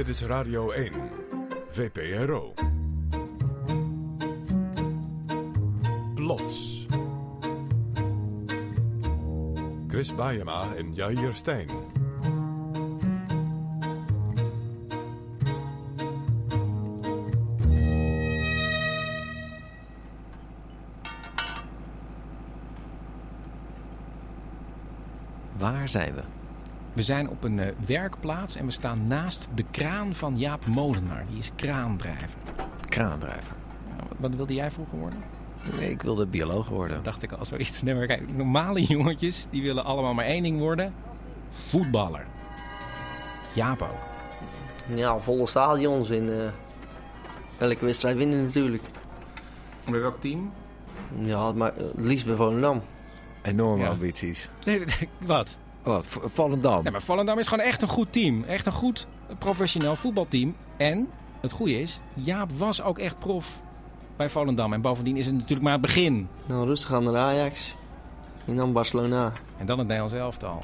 Dit is Radio 1, VPRO. Plots. Chris Baiema en Jair Stijn. Waar zijn we? We zijn op een eh, werkplaats en we staan naast de kraan van Jaap Molenaar. Die is kraandrijver. Kraandrijver. Wat- wat wilde jij vroeger worden? Nee, ik wilde bioloog worden. Dacht ik al zoiets. Nee, maar kijk, normale jongetjes die willen allemaal maar één ding worden. Voetballer. Jaap ook. Ja, volle stadions in eh, elke wedstrijd winnen natuurlijk. Bij welk team? Ja, maar eh, het liefst bij Volendam. Enorme Ja. ambities. Nee, wat? Wat? V- Volendam. Ja, maar Volendam is gewoon echt een goed team. Echt een goed professioneel voetbalteam. En het goede is, Jaap was ook echt prof bij Volendam. En bovendien is het natuurlijk maar het begin. Nou, rustig aan naar Ajax. En dan Barcelona. En dan het Nederlands elftal.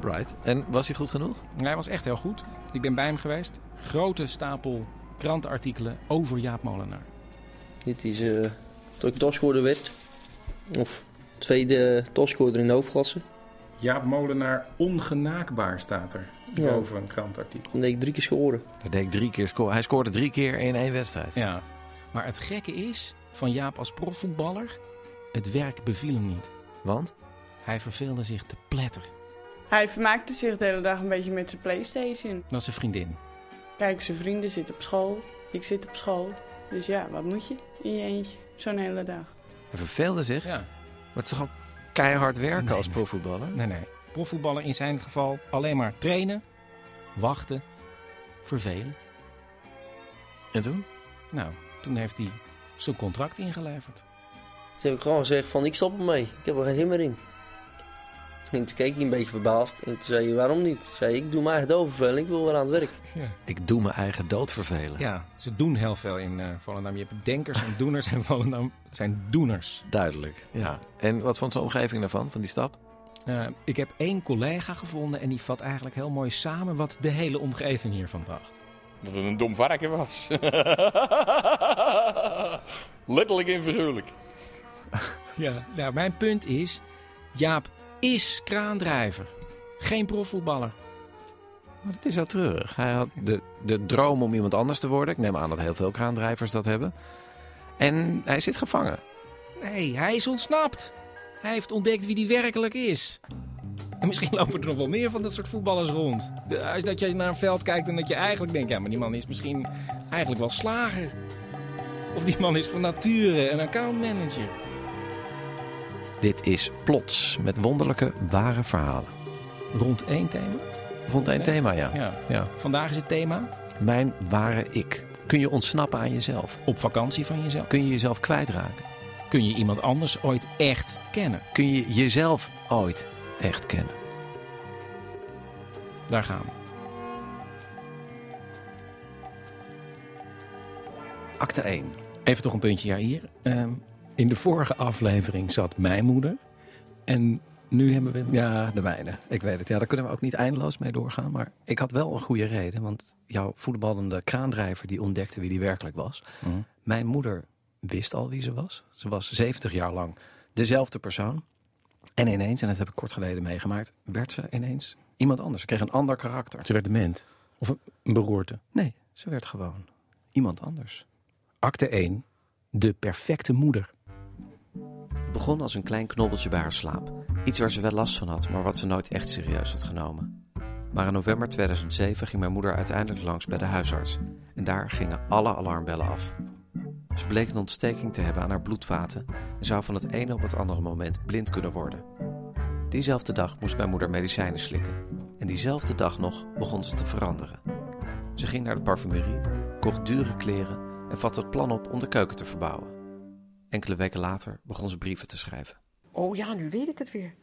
Right. En was hij goed genoeg? Hij was echt heel goed. Ik ben bij hem geweest. Grote stapel krantenartikelen over Jaap Molenaar. Dit is eh toen ik topscorer werd. Of tweede topscorer in de hoofdklasse. Jaap Molenaar ongenaakbaar staat er Ja. boven een krantartikel. Dan deed ik drie keer scoren. Daar deed ik drie keer scoren. Hij scoorde drie keer in één wedstrijd. Ja. Maar het gekke is, van Jaap als profvoetballer, het werk beviel hem niet. Want? Hij verveelde zich te pletter. Hij vermaakte zich de hele dag een beetje met zijn Playstation. Dat is zijn vriendin. Kijk, zijn vrienden zitten op school. Ik zit op school. Dus ja, wat moet je in je eentje? Zo'n hele dag. Hij verveelde zich. Ja. Maar het is toch keihard werken Nee, als nee. profvoetballer? Nee, nee. Profvoetballer in zijn geval alleen maar trainen, wachten, vervelen. En toen? Nou, toen heeft hij zijn contract ingeleverd. Toen heb ik gewoon gezegd van ik stop ermee. Ik heb er geen zin meer in. En toen keek hij een beetje verbaasd. En toen zei hij waarom niet? Toen zei ik, ik doe mijn eigen doodverveling. Ik wil weer aan het werk. Ja. Ik doe mijn eigen dood vervelen. ja, ze doen heel veel in eh, Volendam. Je hebt denkers en doeners en Volendam zijn doeners. Duidelijk. Ja. En wat vond zijn omgeving daarvan, van die stap? Eh, ik heb één collega gevonden en die vat eigenlijk heel mooi samen wat de hele omgeving hiervan dacht. Dat het een dom varken was. Letterlijk en figuurlijk. Ja, nou, mijn punt is, Jaap is kraandrijver. Geen profvoetballer. Maar dat is zo treurig. Hij had de, de droom om iemand anders te worden. Ik neem aan dat heel veel kraandrijvers dat hebben. En hij zit gevangen. Nee, hij is ontsnapt. Hij heeft ontdekt wie die werkelijk is. En misschien lopen er nog wel meer van dat soort voetballers rond. Als dat je naar een veld kijkt en dat je eigenlijk denkt... ja, maar die man is misschien eigenlijk wel slager. Of die man is van nature een accountmanager. Dit is Plots met wonderlijke, ware verhalen. Rond één thema? Vond één thema, ja. Ja. ja. Vandaag is het thema Mijn ware ik. Kun je ontsnappen aan jezelf? op vakantie van jezelf. Kun je jezelf kwijtraken? Kun je iemand anders ooit echt kennen? Kun je jezelf ooit echt kennen? Daar gaan we. Acte 1. Even toch een puntje ja, hier. Ehm, in de vorige aflevering zat mijn moeder. En nu hebben we... Ja, de mijne. Ik weet het. Ja, daar kunnen we ook niet eindeloos mee doorgaan. Maar ik had wel een goede reden. Want jouw voetballende kraandrijver die ontdekte wie die werkelijk was. Mhm. Mijn moeder wist al wie ze was. Ze was 70 jaar lang dezelfde persoon. En ineens, en dat heb ik kort geleden meegemaakt, werd ze ineens iemand anders. Ze kreeg een ander karakter. Ze werd dement. Of een beroerte. Nee, ze werd gewoon iemand anders. Acte 1. De perfecte moeder. Het begon als een klein knobbeltje bij haar slaap. Iets waar ze wel last van had, maar wat ze nooit echt serieus had genomen. Maar in november 2007 ging mijn moeder uiteindelijk langs bij de huisarts. En daar gingen alle alarmbellen af. Ze bleek een ontsteking te hebben aan haar bloedvaten en zou van het ene op het andere moment blind kunnen worden. Diezelfde dag moest mijn moeder medicijnen slikken. En diezelfde dag nog begon ze te veranderen. Ze ging naar de parfumerie, kocht dure kleren en vatte het plan op om de keuken te verbouwen. Enkele weken later begon ze brieven te schrijven. Oh ja, nu weet ik het weer.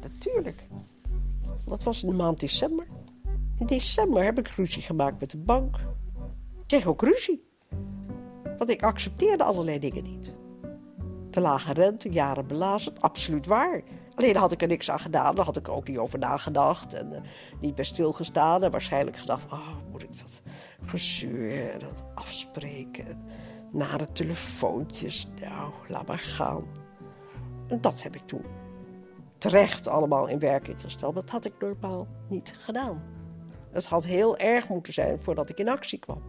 Natuurlijk. Dat was in de maand december. In december heb ik ruzie gemaakt met de bank. Ik kreeg ook ruzie. Want ik accepteerde allerlei dingen niet. Te lage rente, jaren belazerd, absoluut waar. Alleen had ik er niks aan gedaan. Daar had ik ook niet over nagedacht. En eh, niet bij stilgestaan. En waarschijnlijk gedacht, oh, moet ik dat gezeur dat afspreken. En nare telefoontjes. Nou, laat maar gaan. En dat heb ik toen terecht allemaal in werking gesteld. Dat had ik normaal niet gedaan. Het had heel erg moeten zijn voordat ik in actie kwam.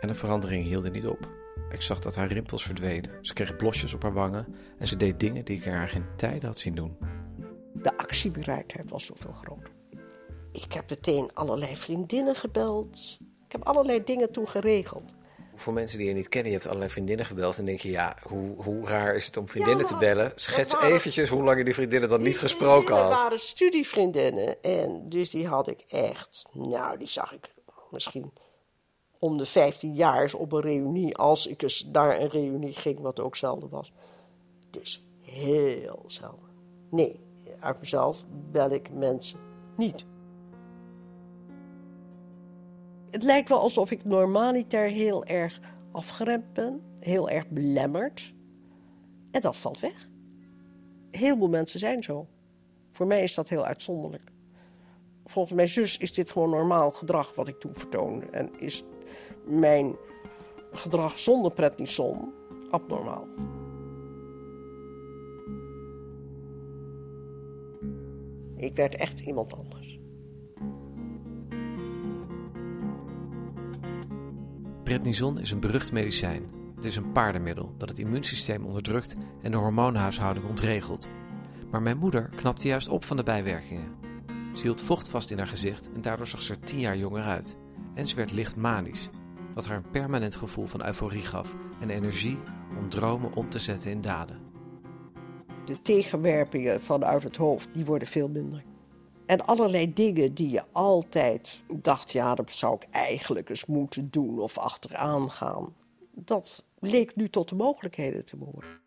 En de verandering hield niet op. Ik zag dat haar rimpels verdwenen. Ze kreeg blosjes op haar wangen en ze deed dingen die ik haar geen tijd had zien doen. De actiebereidheid was zoveel groter. Ik heb meteen allerlei vriendinnen gebeld. Ik heb allerlei dingen toen geregeld. Voor mensen die je niet kennen, je hebt allerlei vriendinnen gebeld. En denk je, ja, hoe, hoe raar is het om vriendinnen te bellen? Schets waren- eventjes hoe lang je die vriendinnen dan niet gesproken had. waren studievriendinnen. En dus die had ik echt, nou, die zag ik misschien om de 15 jaar eens op een reunie. Als ik eens naar een reunie ging, wat ook zelden was. Dus heel zelden. Nee, uit mezelf bel ik mensen niet. Het lijkt wel alsof ik normaliter heel erg afgeremd ben, heel erg belemmerd. En dat valt weg. Heel veel mensen zijn zo. Voor mij is dat heel uitzonderlijk. Volgens mijn zus is dit gewoon normaal gedrag wat ik toen vertoonde. En is mijn gedrag zonder prednison abnormaal. Ik werd echt iemand anders. Prednison is een berucht medicijn. Het is een paardenmiddel dat het immuunsysteem onderdrukt en de hormoonhuishouding ontregelt. Maar mijn moeder knapte juist op van de bijwerkingen. Ze hield vocht vast in haar gezicht en daardoor zag ze er tien jaar jonger uit. En ze werd licht manisch, wat haar een permanent gevoel van euforie gaf en energie om dromen om te zetten in daden. De tegenwerpingen vanuit het hoofd, die worden veel minder. En allerlei dingen die je altijd dacht, ja, dat zou ik eigenlijk eens moeten doen of achteraan gaan. Dat leek nu tot de mogelijkheden te behoren.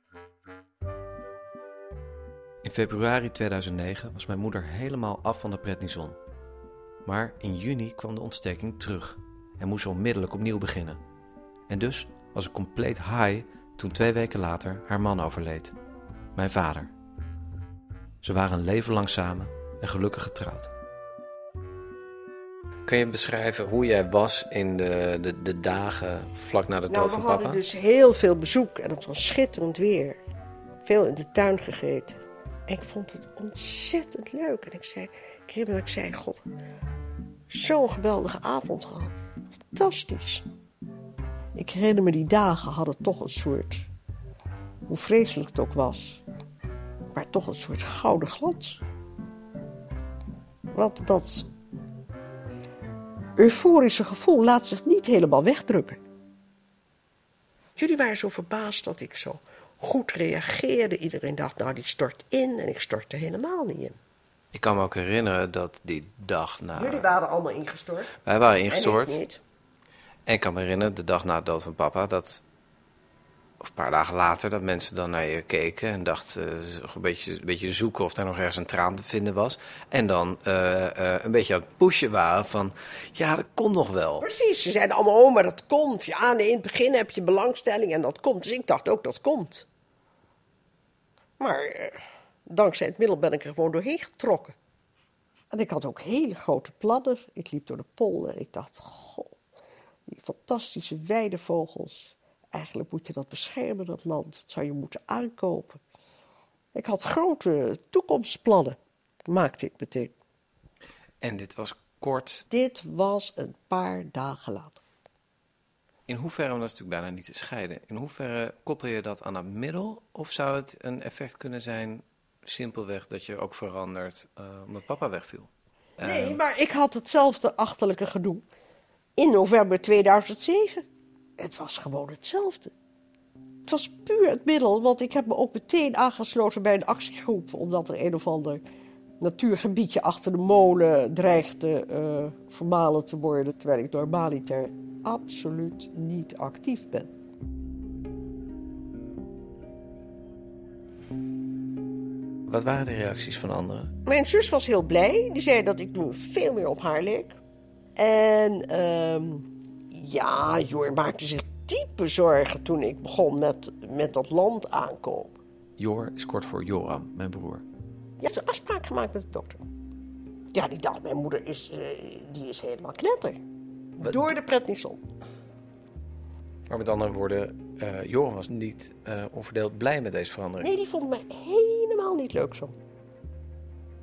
In februari 2009 was mijn moeder helemaal af van de prednison. Maar in juni kwam de ontsteking terug en moest ze onmiddellijk opnieuw beginnen. En dus was ik compleet high toen twee weken later haar man overleed. Mijn vader. Ze waren een leven lang samen en gelukkig getrouwd. Kun je beschrijven hoe jij was in de, de, de dagen vlak na de Nou, dood we van hadden papa? dus heel veel bezoek en het was schitterend weer. Veel in de tuin gegeten. En ik vond het ontzettend leuk. En ik zei, ik herinner me dat ik zei, god, zo'n geweldige avond gehad. Fantastisch. Ik herinner me die dagen hadden toch een soort, hoe vreselijk het ook was, maar toch een soort gouden glans. Want dat euforische gevoel laat zich niet helemaal wegdrukken. Jullie waren zo verbaasd dat ik zo goed reageerde. Iedereen dacht, nou, die stort in. En ik stortte helemaal niet in. Ik kan me ook herinneren dat die dag na... Jullie waren allemaal ingestort. Wij waren En ingestort. ik niet. En ik kan me herinneren, de dag na de dood van papa, dat, een paar dagen later, dat mensen dan naar je keken en dachten eh, een, beetje, een beetje zoeken of daar nog ergens een traan te vinden was. En dan eh, eh, een beetje aan het pushen waren van, ja, dat komt nog wel. Precies, ze zeiden allemaal, oh, maar dat komt. Ja, nee, in het begin heb je belangstelling en dat komt. Dus ik dacht ook, dat komt. Maar dankzij het middel ben ik er gewoon doorheen getrokken. En ik had ook hele grote plannen. Ik liep door de polder en ik dacht, goh, die fantastische weidevogels. Eigenlijk moet je dat beschermen, dat land. Dat zou je moeten aankopen. Ik had grote toekomstplannen, maakte ik meteen. En dit was kort. Dit was een paar dagen later. In hoeverre, want dat is natuurlijk bijna niet te scheiden, in hoeverre koppel je dat aan dat middel? Of zou het een effect kunnen zijn, simpelweg, dat je ook verandert eh, omdat papa wegviel? Nee, Eh, maar ik had hetzelfde achterlijke gedoe in november 2007. Het was gewoon hetzelfde. Het was puur het middel, want ik heb me ook meteen aangesloten bij een actiegroep, omdat er een of ander natuurgebiedje achter de molen dreigde eh vermalen te worden, terwijl ik normaliter absoluut niet actief ben. Wat waren de reacties van anderen? Mijn zus was heel blij. Die zei dat ik nu veel meer op haar leek. En ehm, ja, Jor maakte zich diep bezorgen toen ik begon met, met dat land aankopen. Jor is kort voor Joram, mijn broer. Je hebt een afspraak gemaakt met de dokter. Ja, die dacht, mijn moeder is, eh, die is helemaal knetter. Door de prednison. Maar met andere woorden, eh Joram was niet eh, onverdeeld blij met deze verandering. Nee, die vond mij helemaal niet leuk zo.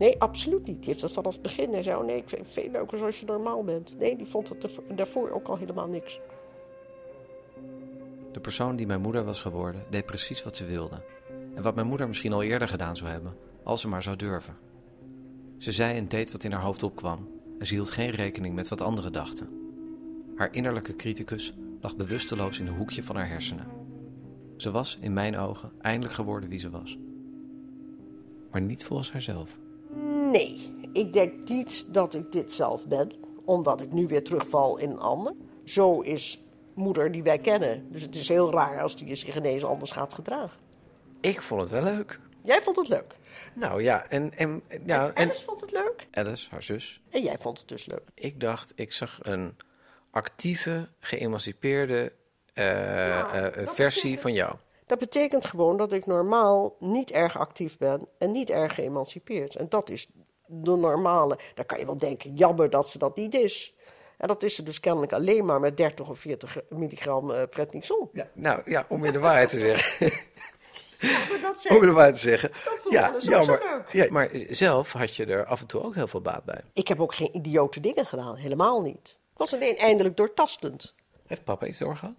Nee, absoluut niet. Die heeft dat vanaf het begin en zo. Nee, ik vind het veel leuker zoals je normaal bent. Nee, die vond het daarvoor ook al helemaal niks. De persoon die mijn moeder was geworden, deed precies wat ze wilde. En wat mijn moeder misschien al eerder gedaan zou hebben, als ze maar zou durven. Ze zei en deed wat in haar hoofd opkwam en ze hield geen rekening met wat anderen dachten. Haar innerlijke criticus lag bewusteloos in een hoekje van haar hersenen. Ze was, in mijn ogen, eindelijk geworden wie ze was. Maar niet volgens haarzelf. Nee, ik denk niet dat ik dit zelf ben, omdat ik nu weer terugval in een ander. Zo is moeder die wij kennen. Dus het is heel raar als die zich ineens anders gaat gedragen. Ik vond het wel leuk. Jij vond het leuk. Nou ja, en, en, ja, en Alice vond het leuk. Alice, haar zus, En jij vond het dus leuk. ik dacht, ik zag een actieve, geëmancipeerde eh, eh, versie van jou. Dat betekent gewoon dat ik normaal niet erg actief ben en niet erg geëmancipeerd. En dat is de normale. Dan kan je wel denken, jammer dat ze dat niet is. En dat is ze dus kennelijk alleen maar met 30 of 40 milligram eh prednison. Ja, nou ja, om je de waarheid te zeggen. Maar dat om je de waarheid te zeggen. vond Ja, jammer. leuk. Ja, maar zelf had je er af en toe ook heel veel baat bij. Ik heb ook geen idiote dingen gedaan, helemaal niet. Ik was alleen eindelijk doortastend. Heeft papa iets doorgehad?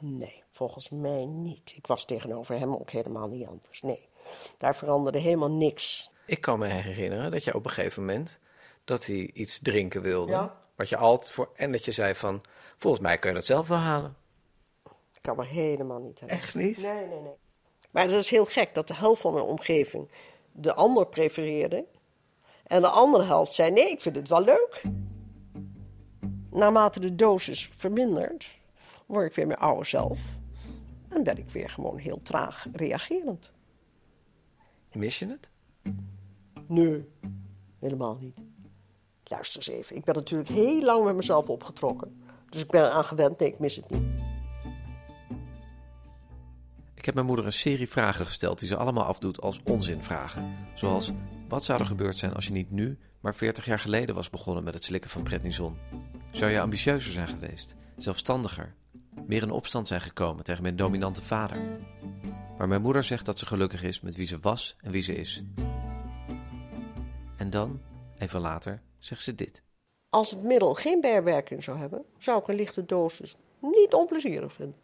Nee, volgens mij niet. Ik was tegenover hem ook helemaal niet anders. Nee, daar veranderde helemaal niks. Ik kan me herinneren dat je op een gegeven moment dat hij iets drinken wilde. Ja. Wat je altijd voor. En dat je zei van. Volgens mij kun je dat zelf wel halen. Ik kan me helemaal niet herinneren. Echt niet? Nee, nee, nee. Maar het is heel gek dat de helft van mijn omgeving de ander prefereerde. En de andere helft zei: nee, ik vind het wel leuk. Naarmate de dosis vermindert, word ik weer mijn oude zelf. En ben ik weer gewoon heel traag reagerend. Mis je het? Nee, helemaal niet. Luister eens even. Ik ben natuurlijk heel lang met mezelf opgetrokken. Dus ik ben eraan gewend. Nee, ik mis het niet. Ik heb mijn moeder een serie vragen gesteld die ze allemaal afdoet als onzinvragen. Zoals, wat zou er gebeurd zijn als je niet nu, maar 40 jaar geleden was begonnen met het slikken van prednison? Zou je ambitieuzer zijn geweest, zelfstandiger, meer in opstand zijn gekomen tegen mijn dominante vader? Maar mijn moeder zegt dat ze gelukkig is met wie ze was en wie ze is. En dan, even later, zegt ze dit. Als het middel geen bijwerking zou hebben, zou ik een lichte dosis niet onplezierig vinden.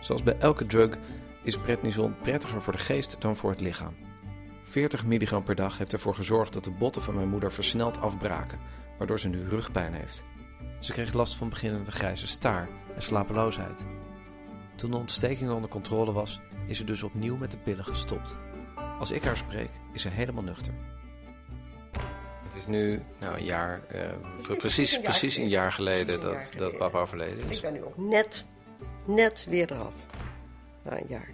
Zoals bij elke drug is prednison prettiger voor de geest dan voor het lichaam. 40 milligram per dag heeft ervoor gezorgd dat de botten van mijn moeder versneld afbraken, waardoor ze nu rugpijn heeft. Ze kreeg last van beginnende grijze staar en slapeloosheid. Toen de ontsteking onder controle was, is ze dus opnieuw met de pillen gestopt. Als ik haar spreek, is ze helemaal nuchter. Het is nu nou, een jaar, eh, precies, een jaar precies een geleden. jaar geleden dat, jaar dat geleden. papa overleden Ik is. ben nu ook net, net weer eraf. Na een jaar.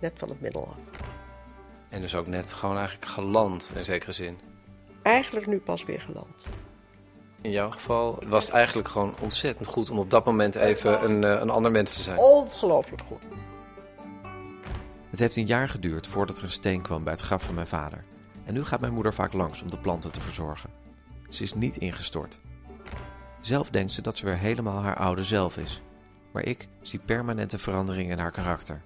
Net van het middel af. En dus ook net gewoon eigenlijk geland in zekere zin. Eigenlijk nu pas weer geland. In jouw geval was het eigenlijk gewoon ontzettend goed om op dat moment even een, eh, een ander mens te zijn. Ongelooflijk goed. Het heeft een jaar geduurd voordat er een steen kwam bij het graf van mijn vader. En nu gaat mijn moeder vaak langs om de planten te verzorgen. Ze is niet ingestort. Zelf denkt ze dat ze weer helemaal haar oude zelf is. Maar ik zie permanente veranderingen in haar karakter.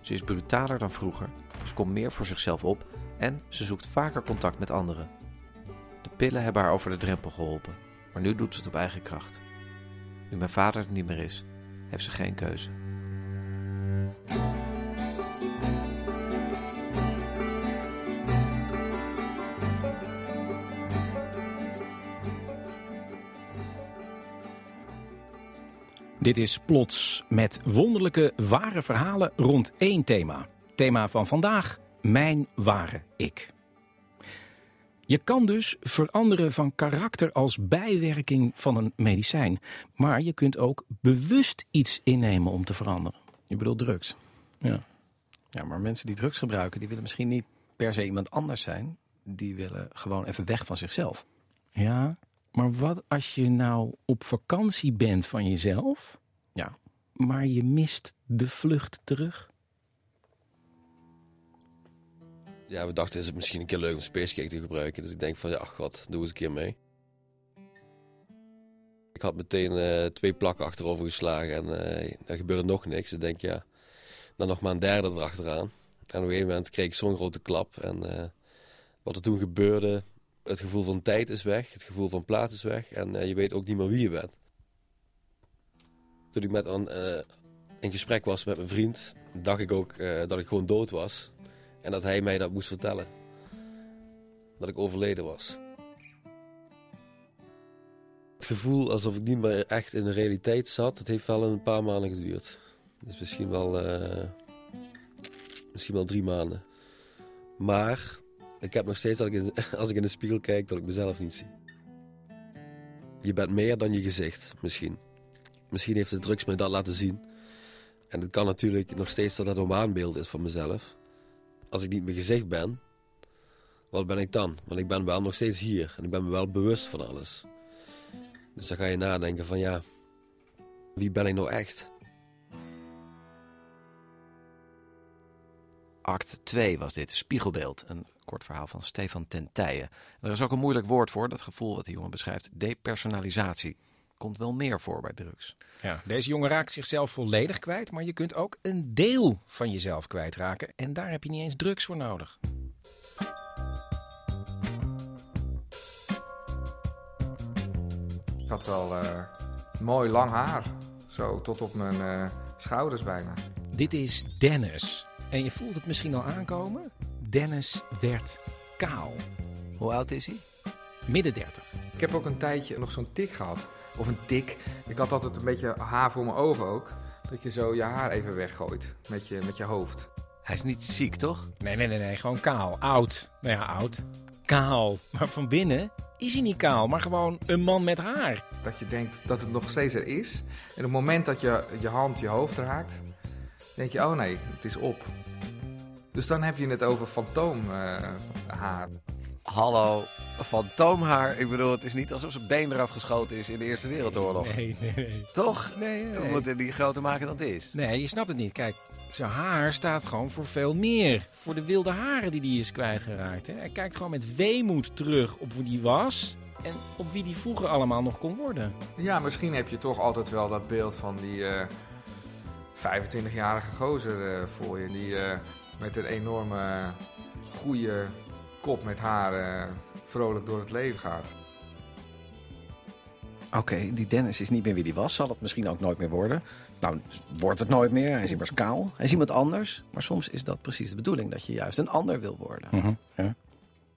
Ze is brutaler dan vroeger, ze komt meer voor zichzelf op en ze zoekt vaker contact met anderen. Pillen hebben haar over de drempel geholpen, maar nu doet ze het op eigen kracht. Nu mijn vader er niet meer is, heeft ze geen keuze. Dit is Plots met wonderlijke ware verhalen rond één thema. Thema van vandaag, mijn ware ik. Je kan dus veranderen van karakter als bijwerking van een medicijn. Maar je kunt ook bewust iets innemen om te veranderen. Je bedoelt drugs. Ja. Ja, maar mensen die drugs gebruiken, die willen misschien niet per se iemand anders zijn. Die willen gewoon even weg van zichzelf. Ja, Maar wat als je nou op vakantie bent van jezelf, Ja. maar je mist de vlucht terug? Ja, we dachten, is het misschien een keer leuk om Spacecake te gebruiken. Dus ik denk van, ja, ach god, doe eens een keer mee. Ik had meteen eh, twee plakken achterover geslagen en eh er gebeurde nog niks. Ik denk, ja, dan nog maar een derde erachteraan. En op een gegeven moment kreeg ik zo'n grote klap. En eh, wat er toen gebeurde, het gevoel van tijd is weg, het gevoel van plaats is weg. En je weet ook niet meer wie je bent. Toen ik met, een, in gesprek was met mijn vriend, dacht ik ook dat ik gewoon dood was. En dat hij mij dat moest vertellen. Dat ik overleden was. Het gevoel alsof ik niet meer echt in de realiteit zat, het heeft wel een paar maanden geduurd. Dus misschien wel, eh, misschien wel drie maanden. Maar ik heb nog steeds dat ik als ik in de spiegel kijk, dat ik mezelf niet zie. Je bent meer dan je gezicht, misschien. Misschien heeft de drugs mij dat laten zien. En het kan natuurlijk nog steeds dat dat een waanbeeld is van mezelf als ik niet mijn gezicht ben, wat ben ik dan? Want ik ben wel nog steeds hier en ik ben me wel bewust van alles. Dus dan ga je nadenken van ja, wie ben ik nou echt? Act 2 was dit, Spiegelbeeld. Een kort verhaal van Stefan Tentijen. En er is ook een moeilijk woord voor, dat gevoel wat die jongen beschrijft. Depersonalisatie. Komt wel meer voor bij drugs. Ja, deze jongen raakt zichzelf volledig kwijt, maar je kunt ook een deel van jezelf kwijtraken. En daar heb je niet eens drugs voor nodig. Ik had wel eh, mooi lang haar. Zo tot op mijn eh, schouders bijna. Dit is Dennis. En je voelt het misschien al aankomen. Dennis werd kaal. Hoe oud is hij? Midden 30. Ik heb ook een tijdje nog zo'n tik gehad. Of een tik. Ik had altijd een beetje haar voor mijn ogen ook. Dat je zo je haar even weggooit met je, met je hoofd. Hij is niet ziek, toch? Nee, nee, nee, nee. Gewoon kaal. Oud. Nou ja, oud. Kaal. Maar van binnen is hij niet kaal, maar gewoon een man met haar. Dat je denkt dat het nog steeds er is. En op het moment dat je je hand je hoofd raakt, denk je, oh nee, het is op. Dus dan heb je het over fantoomhaar. Hallo, fantoomhaar. Ik bedoel, het is niet alsof zijn been eraf geschoten is in de Eerste Wereldoorlog. Nee, nee, nee. Toch? Nee, nee. We moeten die groter maken dan het is. Nee, je snapt het niet. Kijk, zijn haar staat gewoon voor veel meer. Voor de wilde haren die hij is kwijtgeraakt. Hè. Hij kijkt gewoon met weemoed terug op wie hij was. En op wie hij vroeger allemaal nog kon worden. Ja, misschien heb je toch altijd wel dat beeld van die eh 25-jarige gozer eh, voor je. Die eh, met een enorme goede kop met haar eh, vrolijk door het leven gaat. Oké, die Dennis is niet meer wie die was. Zal het misschien ook nooit meer worden. Nou, wordt het nooit meer. Hij is immers kaal. Hij is iemand anders. Maar soms is dat precies de bedoeling. Dat je juist een ander wil worden. Mhm, ja.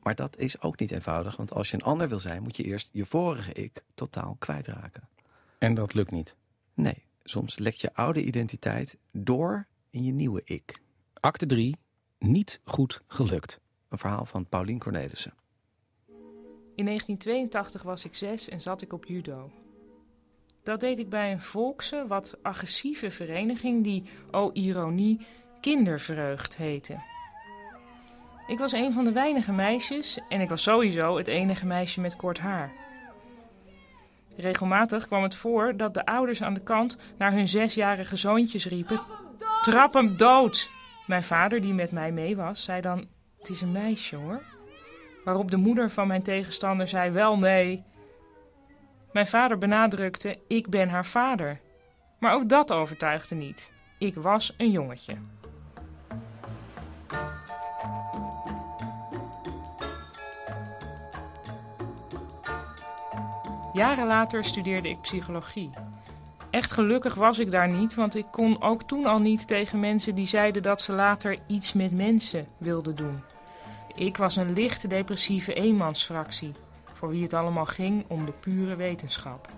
Maar dat is ook niet eenvoudig. Want als je een ander wil zijn, moet je eerst je vorige ik totaal kwijtraken. En dat lukt niet. Nee, soms lekt je oude identiteit door in je nieuwe ik. Acte 3. Niet goed gelukt. Een verhaal van Paulien Cornelissen. In 1982 was ik zes en zat ik op judo. Dat deed ik bij een volkse, wat agressieve vereniging die, oh ironie, kindervreugd heette. Ik was een van de weinige meisjes en ik was sowieso het enige meisje met kort haar. Regelmatig kwam het voor dat de ouders aan de kant naar hun zesjarige zoontjes riepen: Trap hem dood! Mijn vader, die met mij mee was, zei dan: Het is een meisje hoor. Waarop de moeder van mijn tegenstander zei: Wel nee. Mijn vader benadrukte: Ik ben haar vader. Maar ook dat overtuigde niet. Ik was een jongetje. Jaren later studeerde ik psychologie. Echt gelukkig was ik daar niet, want ik kon ook toen al niet tegen mensen die zeiden dat ze later iets met mensen wilden doen. Ik was een licht depressieve eenmansfractie, voor wie het allemaal ging om de pure wetenschap.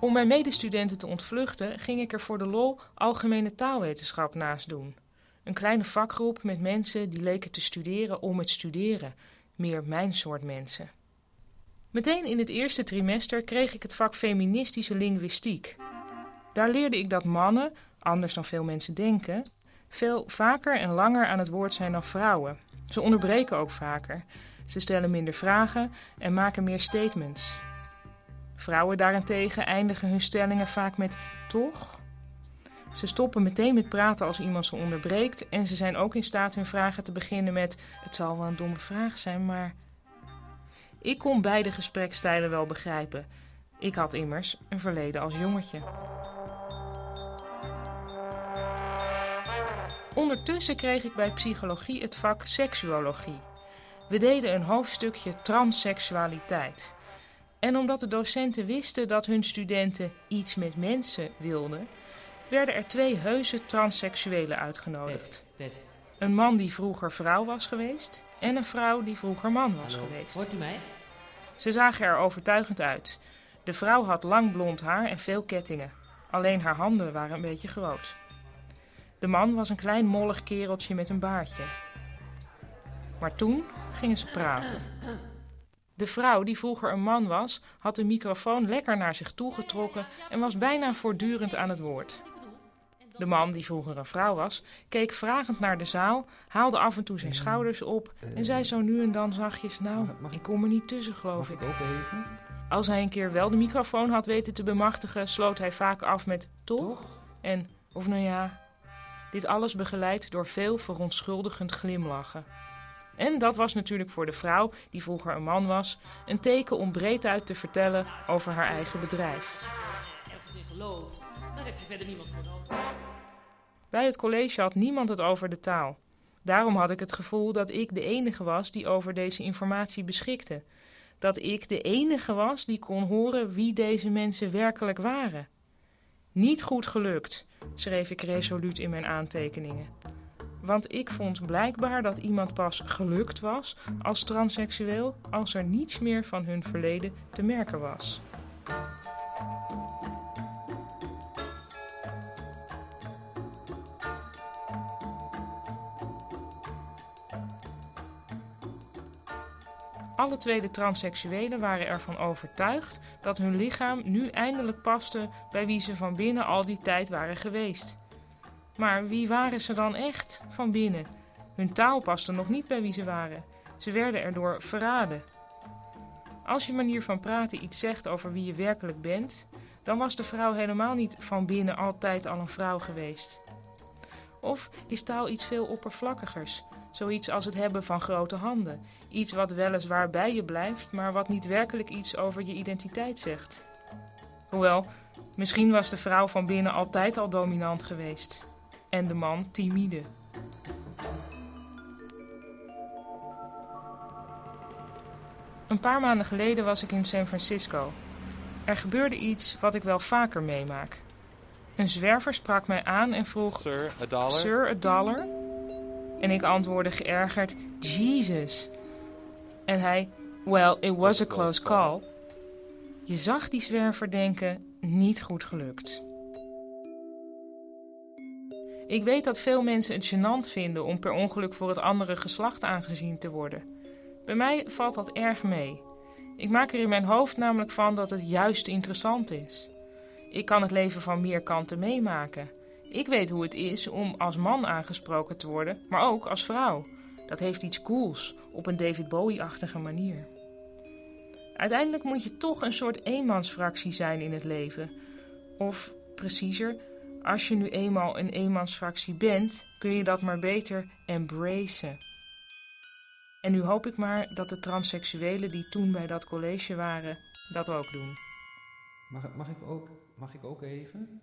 Om mijn medestudenten te ontvluchten, ging ik er voor de lol algemene taalwetenschap naast doen. Een kleine vakgroep met mensen die leken te studeren om het studeren, meer mijn soort mensen. Meteen in het eerste trimester kreeg ik het vak feministische linguïstiek. Daar leerde ik dat mannen, anders dan veel mensen denken, veel vaker en langer aan het woord zijn dan vrouwen. Ze onderbreken ook vaker. Ze stellen minder vragen en maken meer statements. Vrouwen daarentegen eindigen hun stellingen vaak met toch. Ze stoppen meteen met praten als iemand ze onderbreekt en ze zijn ook in staat hun vragen te beginnen met: Het zal wel een domme vraag zijn, maar. Ik kon beide gesprekstijlen wel begrijpen. Ik had immers een verleden als jongetje. Ondertussen kreeg ik bij psychologie het vak seksuologie. We deden een hoofdstukje transseksualiteit. En omdat de docenten wisten dat hun studenten iets met mensen wilden, werden er twee heuse transseksuelen uitgenodigd. Een man die vroeger vrouw was geweest en een vrouw die vroeger man was geweest. Hoort u mij? Ze zagen er overtuigend uit. De vrouw had lang blond haar en veel kettingen. Alleen haar handen waren een beetje groot. De man was een klein mollig kereltje met een baardje. Maar toen gingen ze praten. De vrouw, die vroeger een man was, had de microfoon lekker naar zich toe getrokken en was bijna voortdurend aan het woord. De man, die vroeger een vrouw was, keek vragend naar de zaal, haalde af en toe zijn schouders op en zei zo nu en dan zachtjes: Nou, ik kom er niet tussen, geloof ik. Ook even. Als hij een keer wel de microfoon had weten te bemachtigen, sloot hij vaak af met toch en of nou ja. Dit alles begeleid door veel verontschuldigend glimlachen. En dat was natuurlijk voor de vrouw, die vroeger een man was, een teken om breed uit te vertellen over haar eigen bedrijf. Ergens in gelooft, dan heb je verder niemand. Bij het college had niemand het over de taal. Daarom had ik het gevoel dat ik de enige was die over deze informatie beschikte. Dat ik de enige was die kon horen wie deze mensen werkelijk waren. Niet goed gelukt, schreef ik resoluut in mijn aantekeningen. Want ik vond blijkbaar dat iemand pas gelukt was als transseksueel als er niets meer van hun verleden te merken was. Alle twee transseksuelen waren ervan overtuigd dat hun lichaam nu eindelijk paste bij wie ze van binnen al die tijd waren geweest. Maar wie waren ze dan echt van binnen? Hun taal paste nog niet bij wie ze waren. Ze werden erdoor verraden. Als je manier van praten iets zegt over wie je werkelijk bent, dan was de vrouw helemaal niet van binnen altijd al een vrouw geweest. Of is taal iets veel oppervlakkigers? Zoiets als het hebben van grote handen. Iets wat weliswaar bij je blijft, maar wat niet werkelijk iets over je identiteit zegt. Hoewel, misschien was de vrouw van binnen altijd al dominant geweest. En de man timide. Een paar maanden geleden was ik in San Francisco. Er gebeurde iets wat ik wel vaker meemaak. Een zwerver sprak mij aan en vroeg: Sir, a dollar? Sir, a dollar? En ik antwoordde geërgerd: Jesus. En hij: Well, it was a close call. Je zag die zwerver denken: niet goed gelukt. Ik weet dat veel mensen het gênant vinden om per ongeluk voor het andere geslacht aangezien te worden. Bij mij valt dat erg mee. Ik maak er in mijn hoofd namelijk van dat het juist interessant is. Ik kan het leven van meer kanten meemaken. Ik weet hoe het is om als man aangesproken te worden, maar ook als vrouw. Dat heeft iets cools, op een David Bowie-achtige manier. Uiteindelijk moet je toch een soort eenmansfractie zijn in het leven. Of preciezer, als je nu eenmaal een eenmansfractie bent, kun je dat maar beter embracen. En nu hoop ik maar dat de transseksuelen die toen bij dat college waren, dat ook doen. Mag, mag, ik ook, mag ik ook even?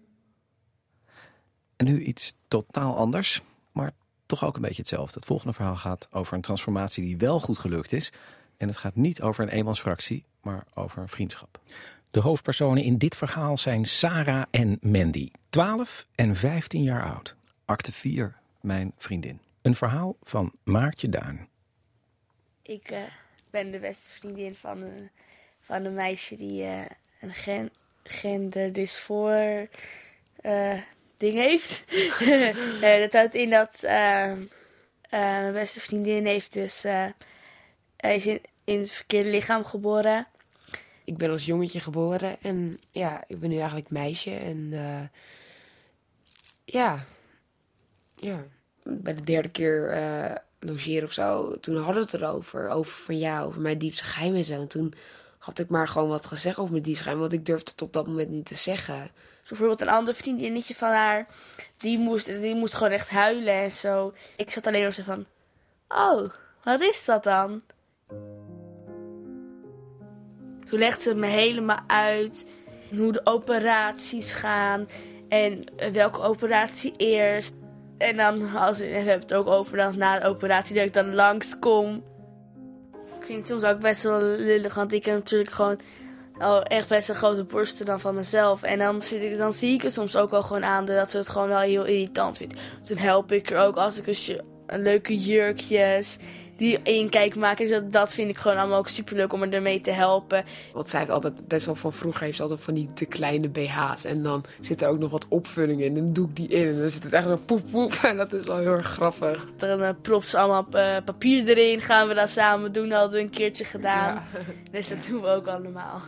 En nu iets totaal anders, maar toch ook een beetje hetzelfde. Het volgende verhaal gaat over een transformatie die wel goed gelukt is. En het gaat niet over een eenmansfractie, maar over een vriendschap. De hoofdpersonen in dit verhaal zijn Sarah en Mandy, 12 en 15 jaar oud. Acte 4, mijn vriendin. Een verhaal van Maartje Duin. Ik eh, ben de beste vriendin van een, van een meisje die eh, een gen, genderdysfoor eh ding heeft. Eh, dat houdt in dat eh, eh, mijn beste vriendin heeft dus eh, hij is in, in het verkeerde lichaam geboren. Ik ben als jongetje geboren en ja, ik ben nu eigenlijk meisje. En ja, ja, bij de derde keer logeren of zo, toen hadden we het erover. Over van ja, over mijn diepste geheim en zo. En toen had ik maar gewoon wat gezegd over mijn diepste geheim, want ik durfde het op dat moment niet te zeggen. Bijvoorbeeld een ander vriendinnetje van haar, die moest, die moest gewoon echt huilen en zo. Ik zat alleen maar zo van, oh, wat is dat dan? Toen legde ze me helemaal uit hoe de operaties gaan en welke operatie eerst. En dan als, we hebben het ook over dat na de operatie dat ik dan langskom. Ik vind het soms ook best wel lullig, want ik heb natuurlijk gewoon al echt best een grote borsten dan van mezelf. En dan, zit ik, dan zie ik het soms ook al gewoon aan dat ze het gewoon wel heel irritant vindt. Toen help ik er ook als ik een, leuke jurkjes die inkijk maken. Dus dat, dat vind ik gewoon allemaal ook super leuk om er ermee te helpen. Want zij heeft altijd best wel van vroeger heeft ze altijd van die te kleine BH's. En dan zit er ook nog wat opvulling in. En dan doe ik die in. En dan zit het echt zo poep poep. En dat is wel heel erg grappig. Dan uh, propt ze allemaal eh, papier erin. Gaan we dat samen doen. Dat hadden we een keertje gedaan. Dus dat doen we ook allemaal.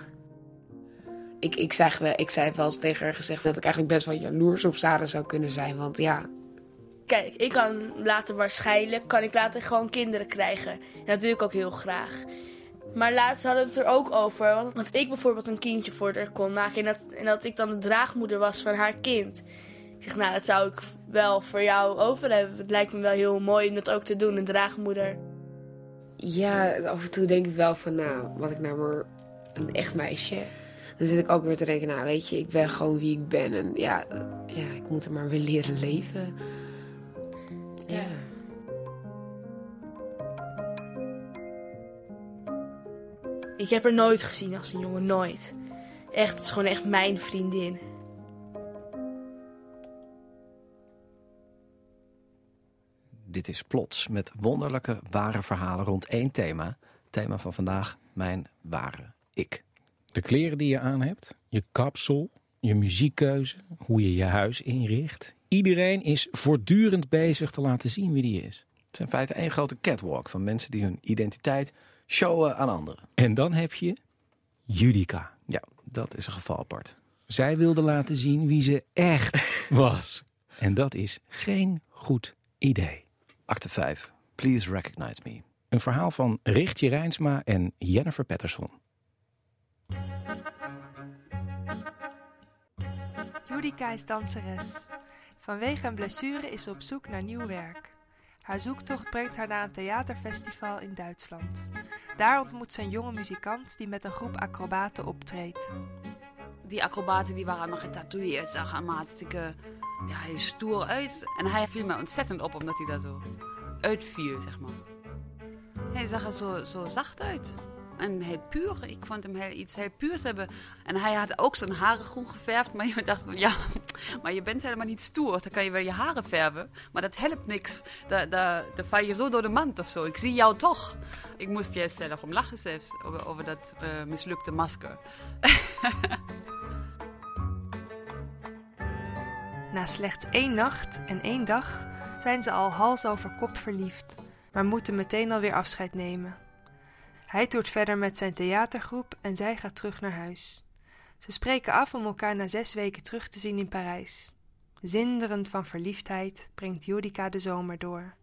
Ik, ik, zeg wel, ik zei wel eens tegen haar gezegd dat ik eigenlijk best wel jaloers op Sarah zou kunnen zijn. Want ja, Kijk, ik kan later waarschijnlijk, kan ik later gewoon kinderen krijgen. En dat wil ik ook heel graag. Maar laatst hadden we het er ook over. Want, want ik bijvoorbeeld een kindje voor haar kon maken. En dat, en dat ik dan de draagmoeder was van haar kind. Ik zeg, nou, dat zou ik wel voor jou over hebben. Het lijkt me wel heel mooi om dat ook te doen, een draagmoeder. ja, af en toe denk ik wel van, nou, wat ik nou maar een echt meisje. Dan zit ik ook weer te denken, nou, weet je, ik ben gewoon wie ik ben. En ja, ja ik moet er maar weer leren leven. Ja. Ik heb haar nooit gezien als een jongen, nooit. Echt, het is gewoon echt mijn vriendin. Dit is Plots met wonderlijke ware verhalen rond één thema. Thema van vandaag, mijn ware ik. De kleren die je aan hebt, je kapsel, je muziekkeuze, hoe je je huis inricht. Iedereen is voortdurend bezig te laten zien wie die is. Het is in feite één grote catwalk van mensen die hun identiteit showen aan anderen. En dan heb je Judica. Ja, dat is een geval apart. Zij wilde laten zien wie ze echt was. En dat is geen goed idee. Acte 5. Please recognize me. Een verhaal van Richtje Rijnsma en Jennifer Patterson. Judica is danseres. Vanwege een blessure is ze op zoek naar nieuw werk. Haar zoektocht brengt haar naar een theaterfestival in Duitsland. Daar ontmoet ze een jonge muzikant die met een groep acrobaten optreedt. Die acrobaten die waren nog getatoeëerd, zag er maar hartstikke ja, heel stoer uit. En hij viel me ontzettend op omdat hij daar zo uitviel, zeg maar. Hij zag er zo, zo zacht uit. En heel puur. Ik vond hem heel, iets heel puurs hebben. En hij had ook zijn haren groen geverfd. Maar je dacht van, ja, maar je bent helemaal niet stoer. Dan kan je wel je haren verven. Maar dat helpt niks. Dan, dan val je zo door de mand of zo. Ik zie jou toch. Ik moest juist heel om lachen. Over, over dat uh, mislukte masker. Na slechts één nacht en één dag zijn ze al hals over kop verliefd. Maar moeten meteen alweer afscheid nemen. Hij toert verder met zijn theatergroep en zij gaat terug naar huis. Ze spreken af om elkaar na zes weken terug te zien in Parijs. Zinderend van verliefdheid brengt Judica de zomer door.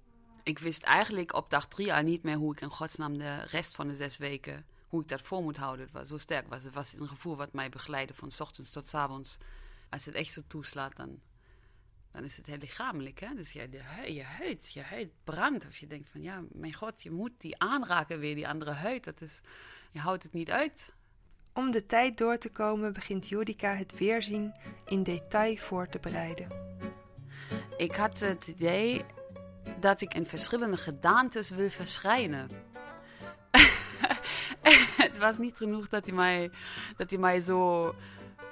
Ik wist eigenlijk op dag drie al niet meer hoe ik in godsnaam de rest van de zes weken, hoe ik dat voor moet houden. Was zo sterk was. Het was een gevoel wat mij begeleidde van ochtends tot avonds. Als het echt zo toeslaat, dan, dan is het heel lichamelijk. Hè? Dus ja, de, je huid, je huid brandt. Of je denkt van, ja, mijn god, je moet die aanraken weer, die andere huid. Dat is, je houdt het niet uit. Om de tijd door te komen begint Judica het weerzien in detail voor te bereiden. Ik had het idee dat ik in verschillende gedaantes wil verschijnen. het was niet genoeg dat hij mij, dat hij mij zo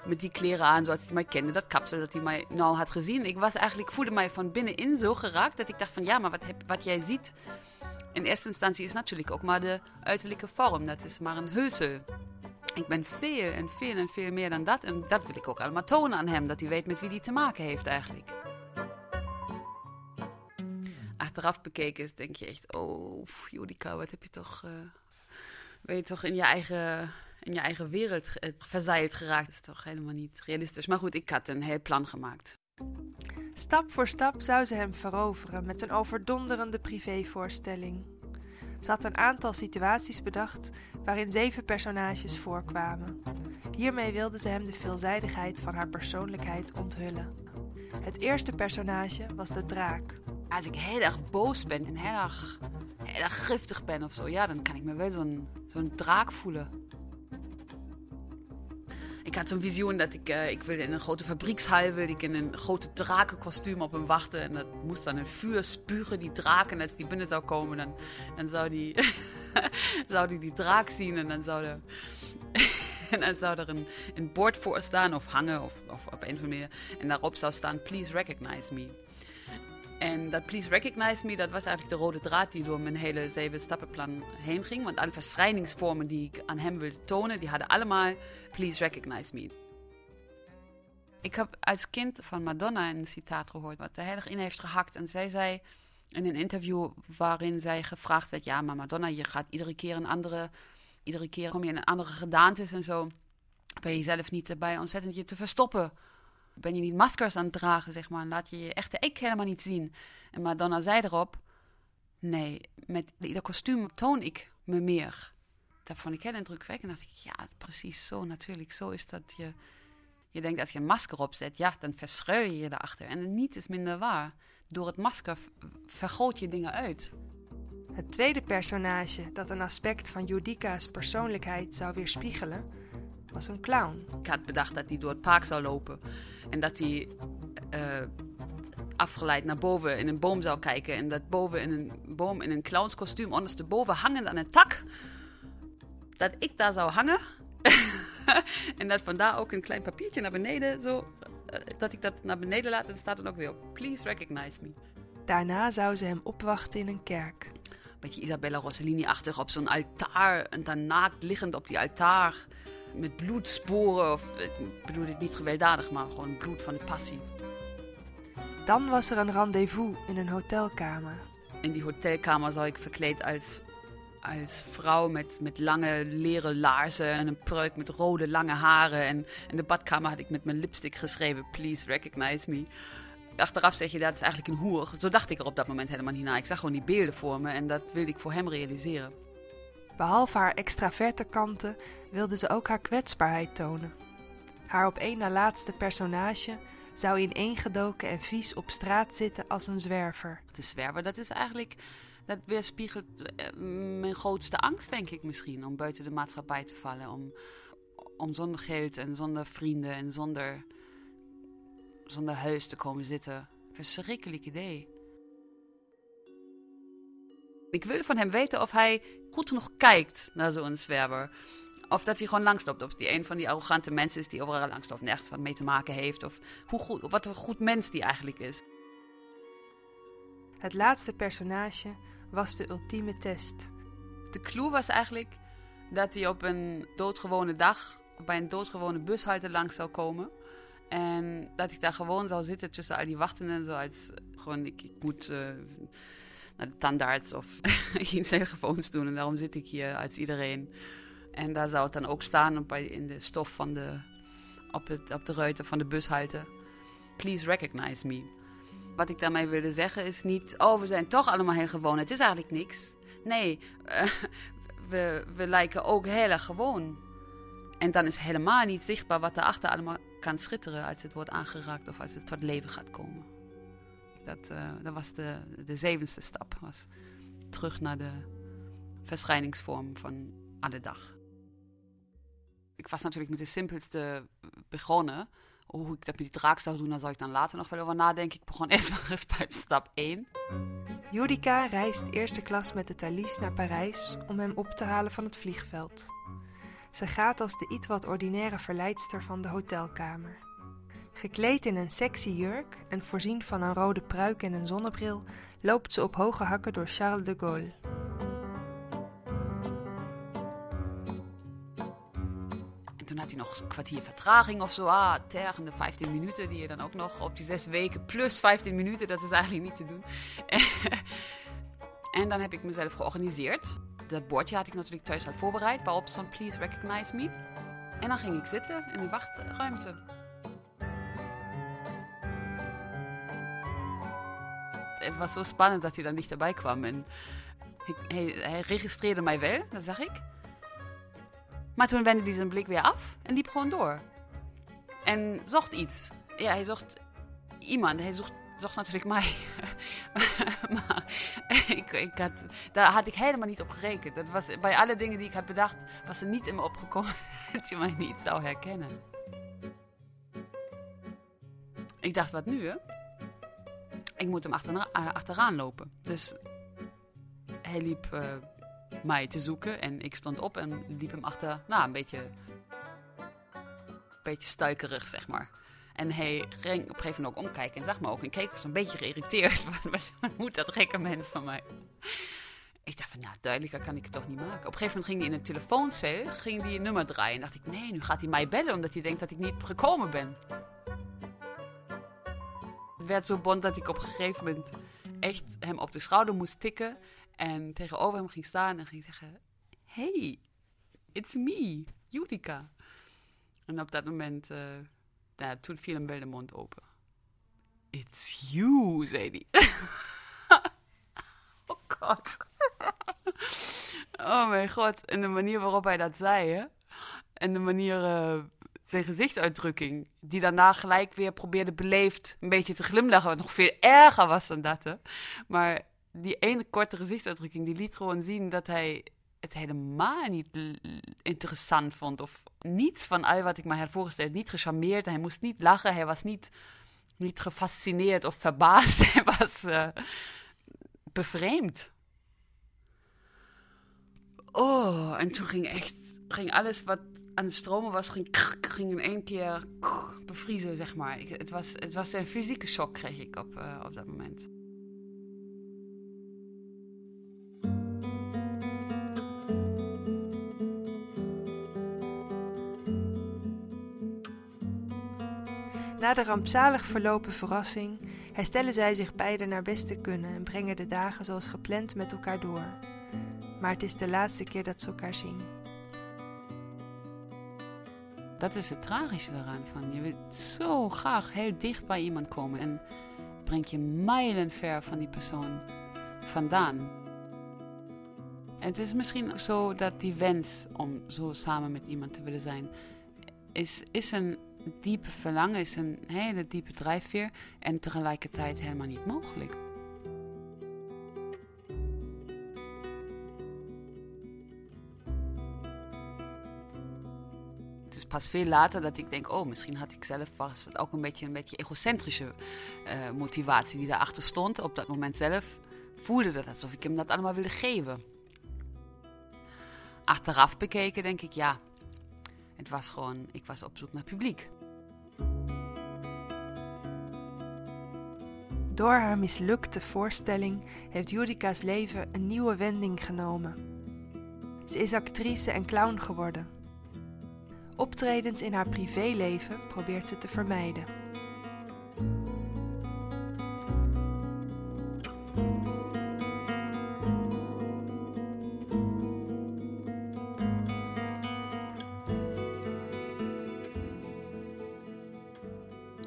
met die kleren aan, zoals hij mij kende, dat kapsel dat hij mij nou had gezien. Ik was eigenlijk, voelde mij van binnenin zo geraakt dat ik dacht van ja, maar wat, wat jij ziet in eerste instantie is natuurlijk ook maar de uiterlijke vorm. Dat is maar een hulsel. Ik ben veel en veel en veel meer dan dat. En dat wil ik ook allemaal tonen aan hem, dat hij weet met wie hij te maken heeft eigenlijk. Achteraf bekeken denk je echt, oh, Judica, wat heb je toch, uh, ben je toch in je eigen in je eigen wereld verzeild geraakt. Dat is toch helemaal niet realistisch. Maar goed, ik had een heel plan gemaakt. Stap voor stap zou ze hem veroveren met een overdonderende privévoorstelling. Ze had een aantal situaties bedacht waarin zeven personages voorkwamen. Hiermee wilde ze hem de veelzijdigheid van haar persoonlijkheid onthullen. Het eerste personage was de draak. Als ik heel erg boos ben en heel erg, heel erg giftig ben of zo, ja, dan kan ik me wel zo'n zo'n draak voelen. Ik had zo'n visioen dat ik, uh, ik wilde in een grote fabriekshal, wilde ik in een grote drakenkostuum op hem wachten. En dat moest dan een vuur spugen, die draken. En als die binnen zou komen, dan, dan zou, die, zou die die draak zien. En dan zou er, en dan zou er een, een bord voor staan, of hangen, of, of op een of andere manier. En daarop zou staan, please recognize me. En dat Please Recognize Me, dat was eigenlijk de rode draad die door mijn hele zeven stappenplan heen ging. Want alle verschijningsvormen die ik aan hem wilde tonen, die hadden allemaal Please Recognize Me. Ik heb als kind van Madonna een citaat gehoord wat de heel in heeft gehakt. En zij zei in een interview waarin zij gevraagd werd... Ja, maar Madonna, je gaat iedere keer een andere... Iedere keer kom je in een andere gedaantes en zo. Ben je zelf niet erbij ontzettend je te verstoppen ben je niet maskers aan het dragen, zeg maar. Laat je je echte ik helemaal niet zien. En Madonna zei erop, nee, met ieder kostuum toon ik me meer. Dat vond ik heel indrukwekkend. dacht ik, ja, precies zo natuurlijk. Zo is dat je... Je denkt, als je een masker opzet, ja, dan verschuil je je erachter. En niet is minder waar. Door het masker vergroot je dingen uit. Het tweede personage dat een aspect van Judika's persoonlijkheid zou weerspiegelen, was een clown. Ik had bedacht dat hij door het park zou lopen. En dat hij uh, afgeleid naar boven in een boom zou kijken. En dat boven in een boom in een clownskostuum ondersteboven hangend aan een tak. Dat ik daar zou hangen. en dat vandaar ook een klein papiertje naar beneden. Zo, uh, dat ik dat naar beneden laat. En staat dan ook weer op. Please recognize me. Daarna zou ze hem opwachten in een kerk. Beetje Isabella Rossellini-achtig op zo'n altaar. En dan naakt liggend op die altaar met bloedsporen. Of, ik bedoel dit niet gewelddadig, maar gewoon bloed van de passie. Dan was er een rendezvous in een hotelkamer. In die hotelkamer zou ik verkleed als, als vrouw met, met lange leren laarzen en een pruik met rode lange haren. En in de badkamer had ik met mijn lipstick geschreven: Please recognize me. Achteraf zeg je dat is eigenlijk een hoer. Zo dacht ik er op dat moment helemaal niet naar. Ik zag gewoon die beelden voor me en dat wilde ik voor hem realiseren. Behalve haar extraverte kanten wilde ze ook haar kwetsbaarheid tonen. Haar op één na laatste personage zou ineengedoken en vies op straat zitten als een zwerver. De zwerver, dat is eigenlijk, dat weerspiegelt eh, mijn grootste angst, denk ik misschien, om buiten de maatschappij te vallen. Om, om zonder geld en zonder vrienden en zonder, zonder huis te komen zitten. Verschrikkelijk idee. Ik wil van hem weten of hij goed genoeg kijkt naar zo'n zwerver. Of dat hij gewoon langsloopt. Of die een van die arrogante mensen is die overal langsloopt. Nergens wat mee te maken heeft. Of, hoe goed, of wat een goed mens die eigenlijk is. Het laatste personage was de ultieme test. De clue was eigenlijk dat hij op een doodgewone dag bij een doodgewone bushalte langs zou komen. En dat ik daar gewoon zou zitten tussen al die wachtenden. En zo als gewoon, ik, ik moet uh, naar de tandarts of iets telefoons doen. En daarom zit ik hier als iedereen. En daar zou het dan ook staan op, in de stof van de, op, het, op de ruiten van de bushalte. Please recognize me. Wat ik daarmee wilde zeggen is niet, oh we zijn toch allemaal heel gewoon. Het is eigenlijk niks. Nee, uh, we, we lijken ook heel erg gewoon. En dan is helemaal niet zichtbaar wat erachter allemaal kan schitteren als het wordt aangeraakt of als het tot leven gaat komen. Dat, uh, dat was de, de zevende stap. Was terug naar de verschijningsvorm van alle dag. Ik was natuurlijk met de simpelste begonnen. Hoe ik dat met die draak zou doen, daar zal ik dan later nog wel over nadenken. Ik begon eerst maar eens bij stap 1. Judica reist eerste klas met de Thalys naar Parijs om hem op te halen van het vliegveld. Ze gaat als de iets wat ordinaire verleidster van de hotelkamer. Gekleed in een sexy jurk en voorzien van een rode pruik en een zonnebril, loopt ze op hoge hakken door Charles de Gaulle. Toen had hij nog een kwartier vertraging of zo. Ah, tergende 15 minuten die je dan ook nog op die zes weken plus 15 minuten, dat is eigenlijk niet te doen. en dan heb ik mezelf georganiseerd. Dat bordje had ik natuurlijk thuis al voorbereid, waarop stond Please Recognize Me. En dan ging ik zitten in die wachtruimte. het was zo spannend dat hij dan dichterbij kwam. En hij, hij registreerde mij wel, dat zag ik. Maar toen wendde hij zijn blik weer af en liep gewoon door. En zocht iets. Ja, hij zocht iemand. Hij zocht, natuurlijk mij. maar ik, ik had, daar had ik helemaal niet op gerekend. Dat was, bij alle dingen die ik had bedacht, was er niet in me opgekomen dat hij mij niet zou herkennen. Ik dacht, wat nu hè? Ik moet hem achterna, eh, achteraan lopen. Dus hij liep eh, mij te zoeken en ik stond op en liep hem achter, nou een beetje, een beetje stuikerig zeg maar. En hij ging op een gegeven moment ook omkijken en zag me ook. En keek was een beetje geïrriteerd. Wat, moet dat gekke mens van mij? Ik dacht van, nou, duidelijker kan ik het toch niet maken. Op een gegeven moment ging hij in een telefooncel, ging hij een nummer draaien. En dacht ik, nee, nu gaat hij mij bellen omdat hij denkt dat ik niet gekomen ben. Het werd zo bond dat ik op een gegeven moment echt hem op de schouder moest tikken. En tegenover hem ging staan en ging zeggen... Hey, it's me, Judica. En op dat moment, uh, toen viel hem wel de mond open. It's you, zei hij. oh god. oh mijn god. En de manier waarop hij dat zei. En de manier, uh, zijn gezichtsuitdrukking, die daarna gelijk weer probeerde beleefd een beetje te glimlachen, wat nog veel erger was dan dat, hè. Maar die ene korte gezichtsuitdrukking, die liet gewoon zien dat hij het helemaal niet interessant vond. Of niets van al wat ik me had voorgesteld. Niet gecharmeerd. Hij moest niet lachen. Hij was niet, niet gefascineerd of verbaasd. Hij was uh, bevreemd. Oh, en toen ging echt ging alles wat aan het stromen was, ging, ging in één keer bevriezen, zeg maar. Ik, het, was, het was een fysieke shock, kreeg ik op, uh, op dat moment. Na de rampzalig verlopen verrassing herstellen zij zich beiden naar best te kunnen en brengen de dagen zoals gepland met elkaar door. Maar het is de laatste keer dat ze elkaar zien. Dat is het tragische daaraan. Van. Je wilt zo graag heel dicht bij iemand komen en brengt je mijlen ver van die persoon vandaan. Het is misschien zo dat die wens om zo samen met iemand te willen zijn, is, is een diepe verlangen, is een hele diepe drijfveer en tegelijkertijd helemaal niet mogelijk. Het is pas veel later dat ik denk, oh, misschien had ik zelf ook een beetje een beetje egocentrische uh, motivatie die daarachter stond. Op dat moment zelf voelde dat alsof ik hem dat allemaal wilde geven. Achteraf bekeken denk ik, ja, het was gewoon, ik was op zoek naar publiek. Door haar mislukte voorstelling heeft Jurica's leven een nieuwe wending genomen. Ze is actrice en clown geworden. Optredens in haar privéleven probeert ze te vermijden.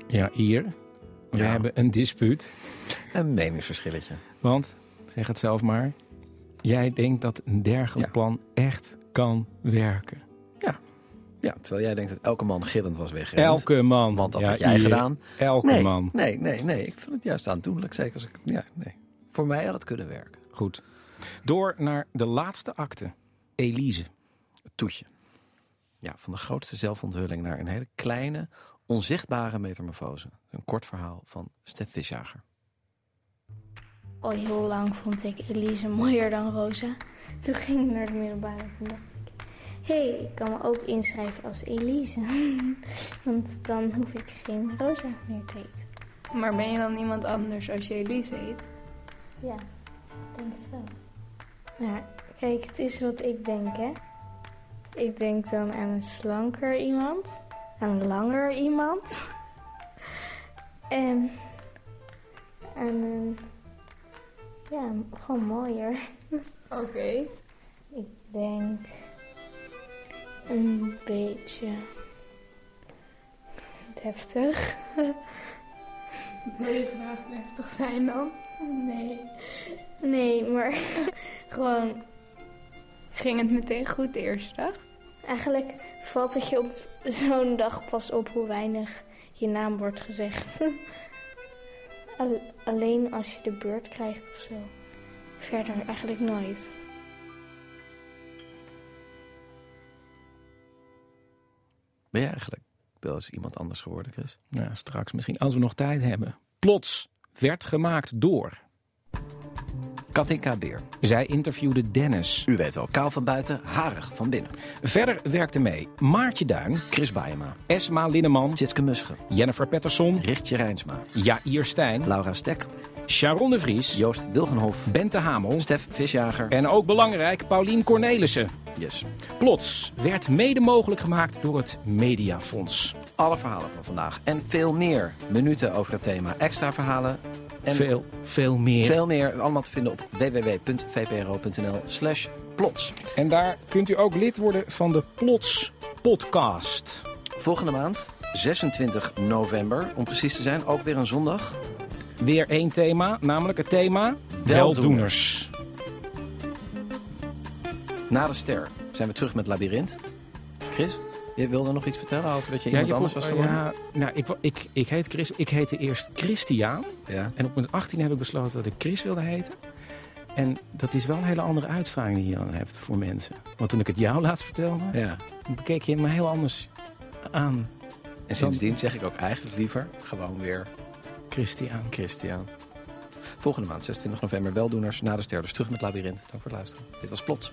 Ja, hier. We Ja. hebben een dispuut. Een meningsverschilletje. Want, zeg het zelf maar, jij denkt dat een dergelijk plan echt kan werken. Ja, terwijl jij denkt dat elke man gillend was weggerend. Elke man. Want dat Ja, had jij gedaan. Elke nee, man. Nee, nee, nee. Ik vind het juist aandoenlijk. Zeker als ik... Ja, nee. Voor mij had het kunnen werken. Goed. Door naar de laatste acte. Elise. Het toetje. Ja, van de grootste zelfonthulling naar een hele kleine, onzichtbare metamorfose. Een kort verhaal van Stef Visjager. Al heel lang vond ik Elise mooier dan Rosa. Toen ging ik naar de middelbare en toen dacht ik... Hé, hey, ik kan me ook inschrijven als Elise. Want dan hoef ik geen Rosa meer te heten. Maar ben je dan iemand anders als je Elise heet? Ja, ik denk het wel. Nou, kijk, het is wat ik denk, hè. Ik denk dan aan een slanker iemand. Een langer iemand. En aan een... Ja, gewoon mooier. Oké. Ik denk een beetje deftig. Wil je graag heftig zijn dan? Nee. Nee, maar gewoon... Ging het meteen goed de eerste dag? Eigenlijk valt het je op zo'n dag pas op hoe weinig je naam wordt gezegd. Al- alleen als je de beurt krijgt of zo. Verder eigenlijk nooit. Ben je eigenlijk wel eens iemand anders geworden, Chris? Ja, straks misschien als we nog tijd hebben. Plots werd gemaakt door. Katinka Beer. Zij interviewde Dennis. U weet wel, kaal van buiten, harig van binnen. Verder werkte mee Maartje Duin, Chris Baiema. Esma Linneman, Tjitske Musche. Jennifer Pettersson, Richtje Rijnsma. Jair Stijn, Laura Stek. Sharon de Vries, Joost Wilgenhof. Bente Hamel Stef Visjager. en ook belangrijk Paulien Cornelissen. Yes. Plots werd mede mogelijk gemaakt door het Mediafonds. Alle verhalen van vandaag en veel meer minuten over het thema. Extra verhalen en veel, veel meer. veel meer. Allemaal te vinden op www.vpro.nl slash plots. En daar kunt u ook lid worden van de Plots podcast. Volgende maand, 26 november, om precies te zijn, ook weer een zondag. Weer één thema, namelijk het thema Weldoeners. Weldoeners. Na de ster zijn we terug met Labyrinth. Chris, je wilde nog iets vertellen over dat je Ja, iemand je anders was geworden? Ja, nou, ik, ik, ik, heet Chris, ik heette eerst Christian. Ja. En op mijn 18 heb ik besloten dat ik Chris wilde heten. En dat is wel een hele andere uitstraling die je dan hebt voor mensen. Want toen ik het jou laatst vertelde, Ja. bekeek je me heel anders aan. En sindsdien zeg ik ook eigenlijk liever gewoon weer Christian. Christian. Volgende maand, 26 november, Weldoeners. Na de ster, dus terug met Labyrinth. Dank voor het luisteren. Dit was Plots.